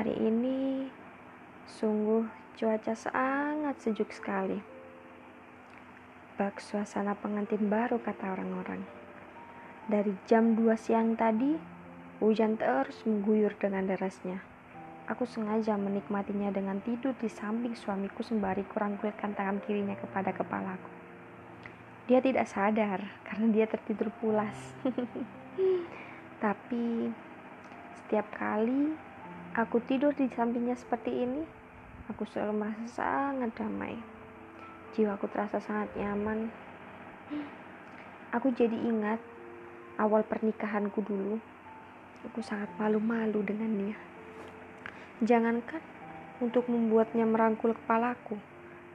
Hari ini sungguh cuaca sangat sejuk sekali. Bak suasana pengantin baru kata orang-orang. Dari jam 2 siang tadi, hujan terus mengguyur dengan derasnya. Aku sengaja menikmatinya dengan tidur di samping suamiku sembari kurangkulkan tangan kirinya kepada kepalaku. Dia tidak sadar karena dia tertidur pulas. Tapi setiap kali aku tidur di sampingnya seperti ini, aku selalu merasa sangat damai. Jiwaku terasa sangat nyaman. Aku jadi ingat awal pernikahanku dulu. Aku sangat malu-malu dengan dia. Jangankan untuk membuatnya merangkul kepalaku,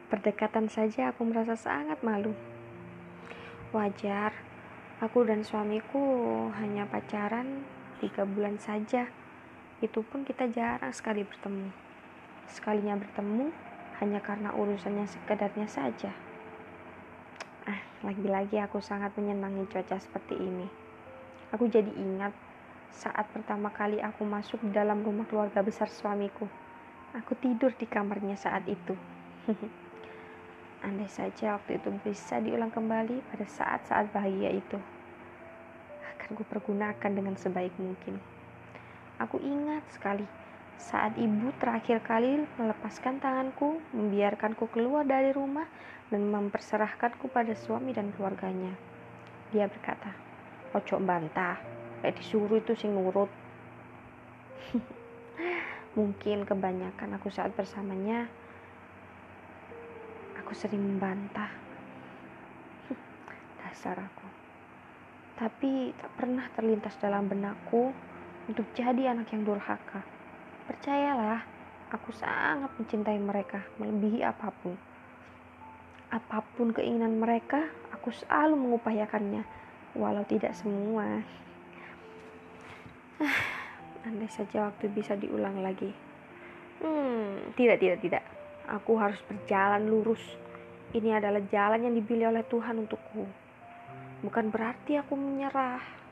berdekatan saja aku merasa sangat malu. Wajar, aku dan suamiku hanya pacaran tiga bulan saja itu pun kita jarang sekali bertemu. Sekalinya bertemu hanya karena urusannya sekedarnya saja. Ah, lagi-lagi aku sangat menyenangi cuaca seperti ini. Aku jadi ingat saat pertama kali aku masuk dalam rumah keluarga besar suamiku. Aku tidur di kamarnya saat itu. Andai saja waktu itu bisa diulang kembali pada saat-saat bahagia itu, akan kupergunakan dengan sebaik mungkin. Aku ingat sekali saat ibu terakhir kali melepaskan tanganku, membiarkanku keluar dari rumah dan memperserahkanku pada suami dan keluarganya. Dia berkata, "Ojo bantah, kayak disuruh itu sing nurut." Mungkin kebanyakan aku saat bersamanya aku sering membantah. Dasar aku. Tapi tak pernah terlintas dalam benakku untuk jadi anak yang durhaka. Percayalah, aku sangat mencintai mereka melebihi apa pun. Apa pun keinginan mereka, aku selalu mengupayakannya, walau tidak semua. Ah, andai saja waktu bisa diulang lagi. Hmm, tidak, tidak, tidak. Aku harus berjalan lurus. Ini adalah jalan yang dipilih oleh Tuhan untukku. Bukan berarti aku menyerah